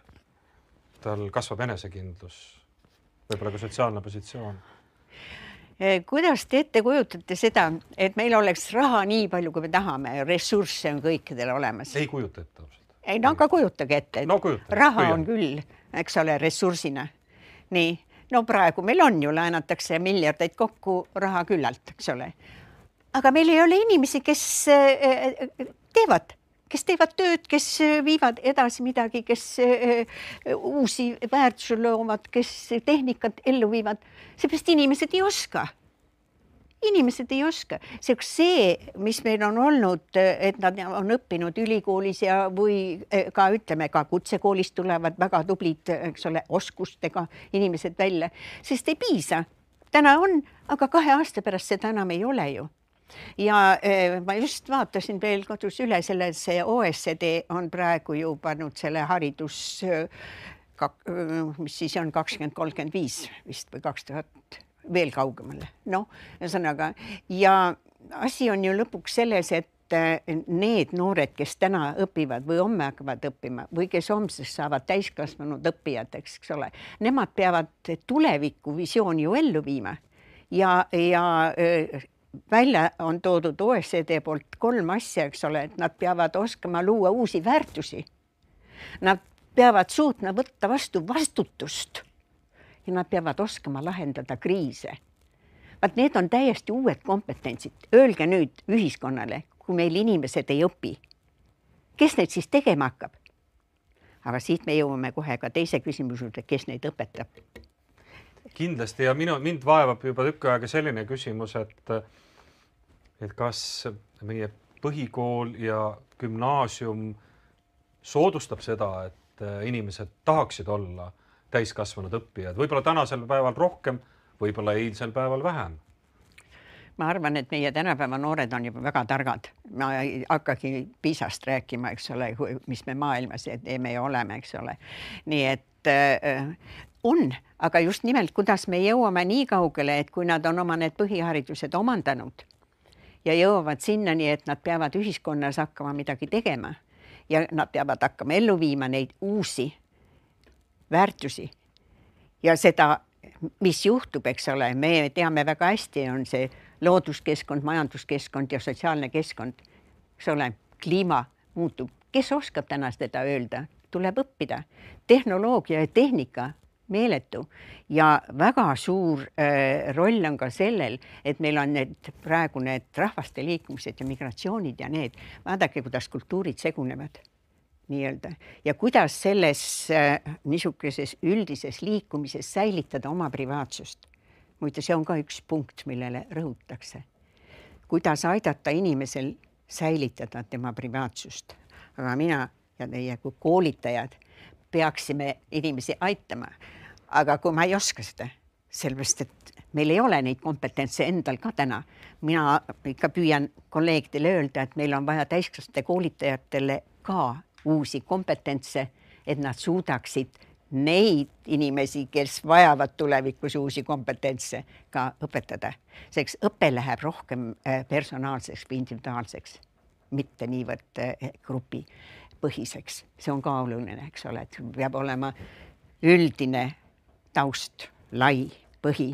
tal kasvab enesekindlus, võib-olla ka sotsiaalne positsioon kuidas te ette kujutate seda, et meil oleks raha nii palju, kui me tahame, ressursse on kõikidel olemas? ei kujuta ette ausalt. ei no aga kujutage ette, et no, raha püüan. on küll, eks ole, ressursina. nii, no praegu meil on ju, laenatakse miljardeid kokku raha küllalt, eks ole. aga meil ei ole inimesi, kes eh, eh, teevad kes teevad tööd, kes äh, viivad edasi midagi, kes äh, äh, uusi väärtusi loovad, kes tehnikat ellu viivad, seepärast inimesed ei oska. inimesed ei oska, see, mis meil on olnud, et nad on õppinud ülikoolis ja, või ka ütleme ka kutsekoolist tulevad väga tublid, eks ole, oskustega inimesed välja, sest ei piisa. täna on, aga kahe aasta pärast seda enam ei ole ju ja eh, ma just vaatasin veel kodus üle selle, see OECD on praegu ju pannud selle haridus, mis siis on kakskümmend, kolmkümmend viis vist või kaks tuhat veel kaugemale, noh, ühesõnaga ja asi on ju lõpuks selles, et need noored, kes täna õpivad või homme hakkavad õppima või kes homsest saavad täiskasvanud õppijateks, eks ole, nemad peavad tuleviku visiooni ju ellu viima. Ja, ja välja on toodud OECD poolt kolm asja, eks ole, et nad peavad oskama luua uusi väärtusi. Nad peavad suutma võtta vastu vastutust ja nad peavad oskama lahendada kriise. vaat need on täiesti uued kompetentsid. Öelge nüüd ühiskonnale, kui meil inimesed ei õpi, kes neid siis tegema hakkab? aga siit me jõuame kohe ka teise küsimuse juurde, kes neid õpetab kindlasti ja minu, mind vaevab juba tükk aega selline küsimus, et et kas meie põhikool ja gümnaasium soodustab seda, et inimesed tahaksid olla täiskasvanud õppijad, võib-olla tänasel päeval rohkem, võib-olla eilsel päeval vähem. Ma arvan, et meie tänapäeva noored on juba väga targad, ma ei hakkagi PISA-st rääkima, eks ole, mis me maailmas teeme ja oleme, eks ole. nii et äh, on, aga just nimelt, kuidas me jõuame nii kaugele, et kui nad on oma need põhiharidused omandanud ja jõuavad sinnani, et nad peavad ühiskonnas hakkama midagi tegema ja nad peavad hakkama ellu viima neid uusi väärtusi. Ja seda, mis juhtub, eks ole, me teame väga hästi, on see looduskeskkond, majanduskeskkond ja sotsiaalne keskkond, eks ole, kliima muutub, kes oskab täna seda öelda, tuleb õppida. tehnoloogia ja tehnika meeletu. Ja väga suur äh, roll on ka sellel, et meil on need praegu need rahvaste liikumised ja migratsioonid ja need, vaadake, kuidas kultuurid segunevad nii-öelda. Ja kuidas selles äh, niisuguses üldises liikumises säilitada oma privaatsust. muide, see on ka üks punkt, millele rõhutakse. kuidas aidata inimesel säilitada tema privaatsust, aga mina ja teie kui koolitajad peaksime inimesi aitama aga kui ma ei oska seda, sellepärast et meil ei ole neid kompetentse endal ka täna, mina ikka püüan kolleegidele öelda, et meil on vaja täiskasvanute koolitajatele ka uusi kompetentse, et nad suudaksid neid inimesi, kes vajavad tulevikus uusi kompetentse, ka õpetada. selleks õpe läheb rohkem äh, personaalseks või individuaalseks, mitte niivõrd äh, grupipõhiseks, see on ka oluline, eks ole, et peab olema üldine taust, lai põhi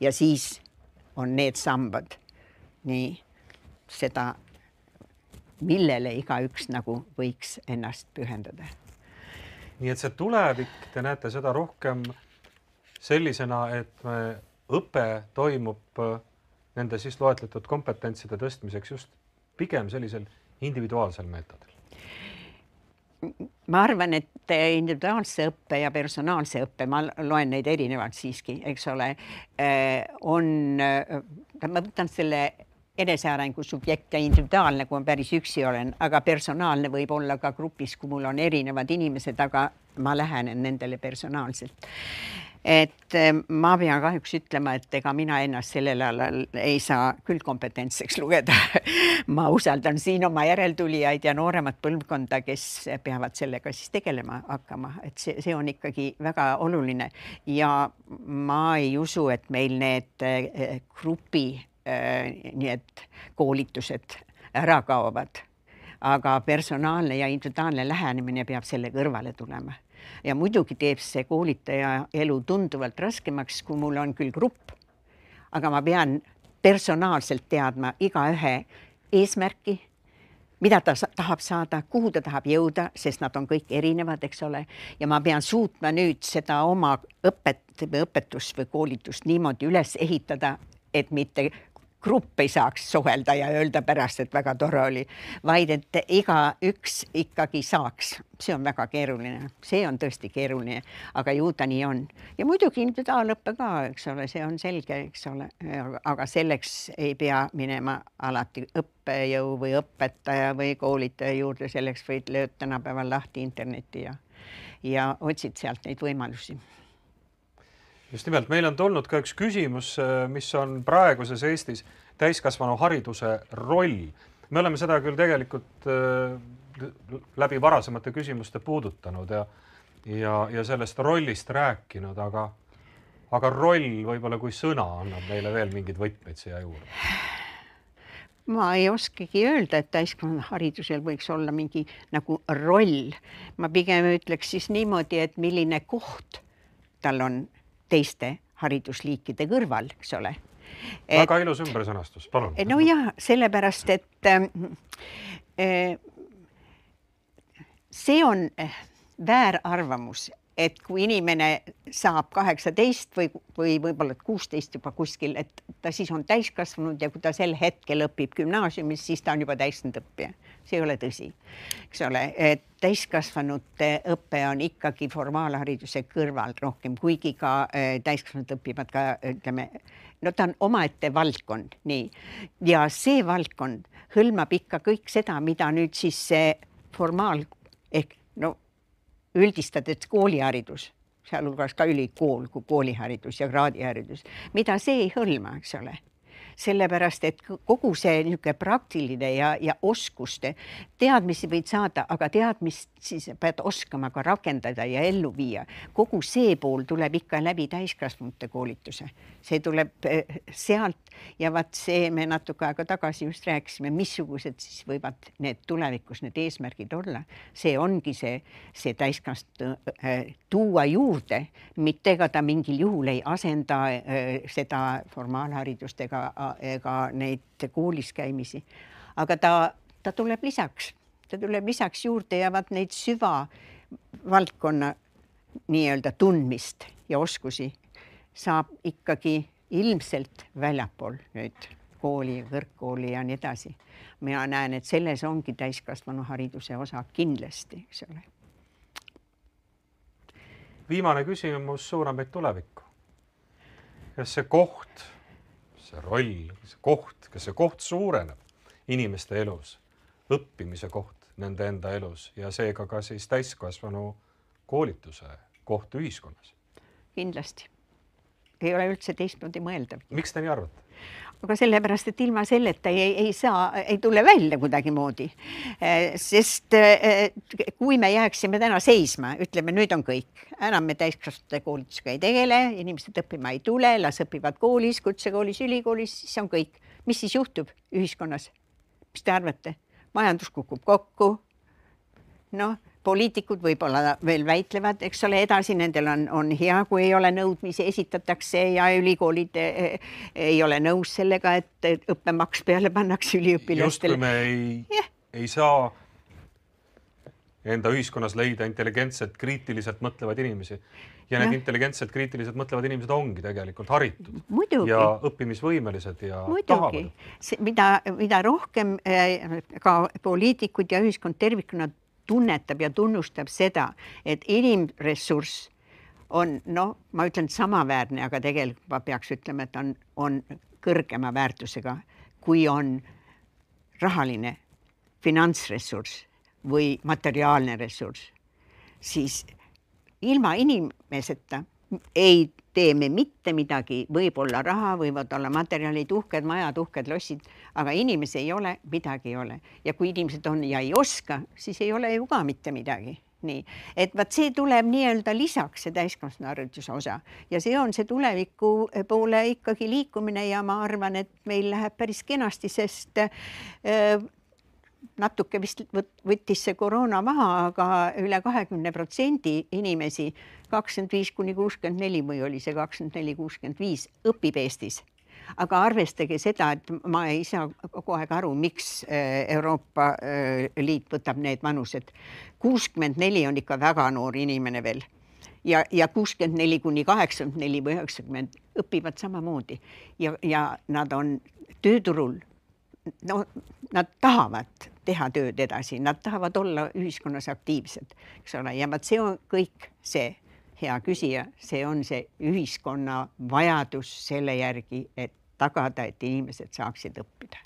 ja siis on need sambad, nii seda, millele igaüks nagu võiks ennast pühendada. nii et see tulevik, te näete seda rohkem sellisena, et me, õpe toimub nende siis loetletud kompetentside tõstmiseks just pigem sellisel individuaalsel meetodil ma arvan, et individuaalse õppe ja personaalse õppe, ma loen neid erinevalt siiski, eks ole, eh, on, eh, ma võtan selle enesearengu subjekt ja individuaalne, kui ma päris üksi olen, aga personaalne võib olla ka grupis, kui mul on erinevad inimesed, aga ma lähenen nendele personaalselt et eh, ma pean kahjuks ütlema, et ega mina ennast sellel alal ei saa küll kompetentseks lugeda. Ma usaldan siin oma järeltulijaid ja nooremat põlvkonda, kes peavad sellega siis tegelema hakkama, et see, see on ikkagi väga oluline. Ja ma ei usu, et meil need eh, grupi eh, nii et koolitused ära kaovad. Aga personaalne ja individuaalne lähenemine peab selle kõrvale tulema ja muidugi teeb see koolitaja elu tunduvalt raskemaks, kui mul on küll grupp, aga ma pean personaalselt teadma igaühe eesmärki, mida ta tahab saada, kuhu ta tahab jõuda, sest nad on kõik erinevad, eks ole, ja ma pean suutma nüüd seda oma õpet või õpetust või koolitust niimoodi üles ehitada, et mitte grupp ei saaks suhelda ja öelda pärast, et väga tore oli, vaid et igaüks ikkagi saaks. see on väga keeruline, see on tõesti keeruline, aga ju ta nii on. ja muidugi individuaalõpe ka, eks ole, see on selge, eks ole, aga selleks ei pea minema alati õppejõu või õpetaja või koolitaja juurde, selleks võid lööd tänapäeval lahti interneti ja, ja otsid sealt neid võimalusi just nimelt, meil on tulnud ka üks küsimus, äh, mis on praeguses Eestis täiskasvanuhariduse roll. me oleme seda küll tegelikult äh, läbi varasemate küsimuste puudutanud ja ja, ja sellest rollist rääkinud, aga aga roll võib-olla kui sõna annab meile veel mingeid võtmeid siia juurde. ma ei oskagi öelda, et täiskasvanuharidusel võiks olla mingi nagu roll. ma pigem ütleks siis niimoodi, et milline koht tal on teiste haridusliikide kõrval, eks ole. väga ilus ümbersõnastus, palun. nojah, sellepärast et äh, see on väärarvamus, et kui inimene saab kaheksateist või, või võib-olla kuusteist juba kuskil, et ta siis on täiskasvanud ja kui ta sel hetkel õpib gümnaasiumis, siis ta on juba täiskasvanud õppija. See ei ole tõsi, eks ole, et täiskasvanute õpe on ikkagi formaalhariduse kõrval rohkem, kuigi ka äh, täiskasvanud õpivad ka ütleme, no ta on omaette valdkond, nii. ja see valdkond hõlmab ikka kõik seda, mida nüüd siis see formaal ehk no üldistades kooliharidus, sealhulgas ka ülikool kui kooliharidus ja kraadiharidus, mida see ei hõlma, eks ole sellepärast et kogu see niisugune praktiline ja, ja oskuste, teadmisi võid saada, aga teadmist siis pead oskama ka rakendada ja ellu viia. kogu see pool tuleb ikka läbi täiskasvanute koolituse, see tuleb eh, sealt ja vaat see me natuke aega tagasi just rääkisime, missugused siis võivad need tulevikus need eesmärgid olla. see ongi see, see täiskasvanu äh, tuua juurde, mitte ega ta mingil juhul ei asenda äh, seda formaalharidust ega ega neid koolis käimisi. aga ta, ta tuleb lisaks, ta tuleb lisaks juurde ja vaat neid süvavaldkonna nii-öelda tundmist ja oskusi saab ikkagi ilmselt väljapool nüüd kooli, kõrgkooli ja nii edasi. mina näen, et selles ongi täiskasvanuhariduse osa kindlasti, eks ole. viimane küsimus suunab meid tulevikku. kas see koht see roll, see koht, kas see koht suureneb inimeste elus, õppimise koht nende enda elus ja seega ka siis täiskasvanu koolituse koht ühiskonnas? kindlasti. ei ole üldse teistmoodi mõeldav. miks te nii arvate? Aga sellepärast, et ilma selleta ei, ei saa, ei tule välja kuidagimoodi. Eh, sest eh, kui me jääksime täna seisma, ütleme, nüüd on kõik, enam me täiskasvanute koolitusega ei tegele, inimesed õppima ei tule, las õpivad koolis, kutsekoolis, ülikoolis, siis on kõik. mis siis juhtub ühiskonnas? mis te arvate? majandus kukub kokku. noh poliitikud võib-olla veel väitlevad, eks ole, edasi nendel on, on hea, kui ei ole nõudmisi, esitatakse ja ülikoolid eh, ei ole nõus sellega, et õppemaks peale pannakse üliõpilastele. justkui me ei yeah., ei saa enda ühiskonnas leida intelligentset, kriitiliselt mõtlevaid inimesi ja need ja. intelligentselt, kriitiliselt mõtlevad inimesed ongi tegelikult haritud Muidugi. ja õppimisvõimelised ja Muidugi. tahavad. mida, mida rohkem eh, ka poliitikud ja ühiskond tervikuna tunnetab ja tunnustab seda, et inimressurss on noh, ma ütlen samaväärne, aga tegelikult ma peaks ütlema, et on, on kõrgema väärtusega, kui on rahaline finantsressurss või materiaalne ressurss, siis ilma inimeseta ei tee me mitte midagi, võib-olla raha, võivad olla materjalid, uhked majad, uhked lossid, aga inimesi ei ole, midagi ei ole. ja kui inimesed on ja ei oska, siis ei ole ju ka mitte midagi. Nii, et vot see tuleb nii-öelda lisaks, see täiskasvanuhariduse osa. Ja see on see tuleviku poole ikkagi liikumine ja ma arvan, et meil läheb päris kenasti, sest äh, natuke vist võttis see koroona maha, aga üle kahekümne protsendi inimesi, kakskümmend viis kuni kuuskümmend neli või oli see kakskümmend neli, kuuskümmend viis, õpib Eestis. aga arvestage seda, et ma ei saa kogu aeg aru, miks äh, Euroopa äh, Liit võtab need vanused. kuuskümmend neli on ikka väga noor inimene veel ja, ja kuuskümmend neli kuni kaheksakümmend neli või üheksakümmend õpivad samamoodi ja, ja nad on tööturul no nad tahavad teha tööd edasi, nad tahavad olla ühiskonnas aktiivsed, eks ole, ja vot see on kõik see, hea küsija, see on see ühiskonna vajadus selle järgi, et tagada, et inimesed saaksid õppida.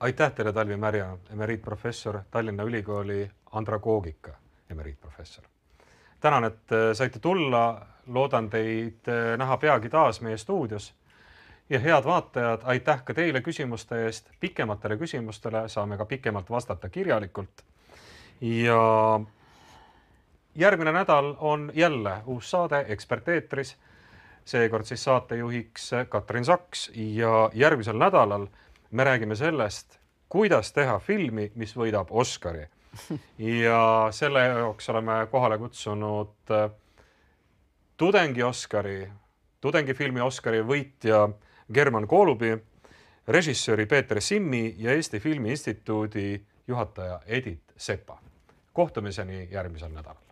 aitäh teile, Talvi Märja, emeriitprofessor Tallinna Ülikooli andragoogika emeriitprofessor. tänan, et äh, saite tulla, loodan teid äh, näha peagi taas meie stuudios ja head vaatajad, aitäh ka teile küsimuste eest. pikematele küsimustele saame ka pikemalt vastata kirjalikult. ja järgmine nädal on jälle uus saade Ekspert eetris. seekord siis saatejuhiks Katrin Saks ja järgmisel nädalal me räägime sellest, kuidas teha filmi, mis võidab Oscari. ja selle jaoks oleme kohale kutsunud tudengi Oscari, tudengifilmi Oscari võitja German Koolubi, režissööri Peeter Simmi ja Eesti Filmi Instituudi juhataja Edith Sepa. kohtumiseni järgmisel nädalal.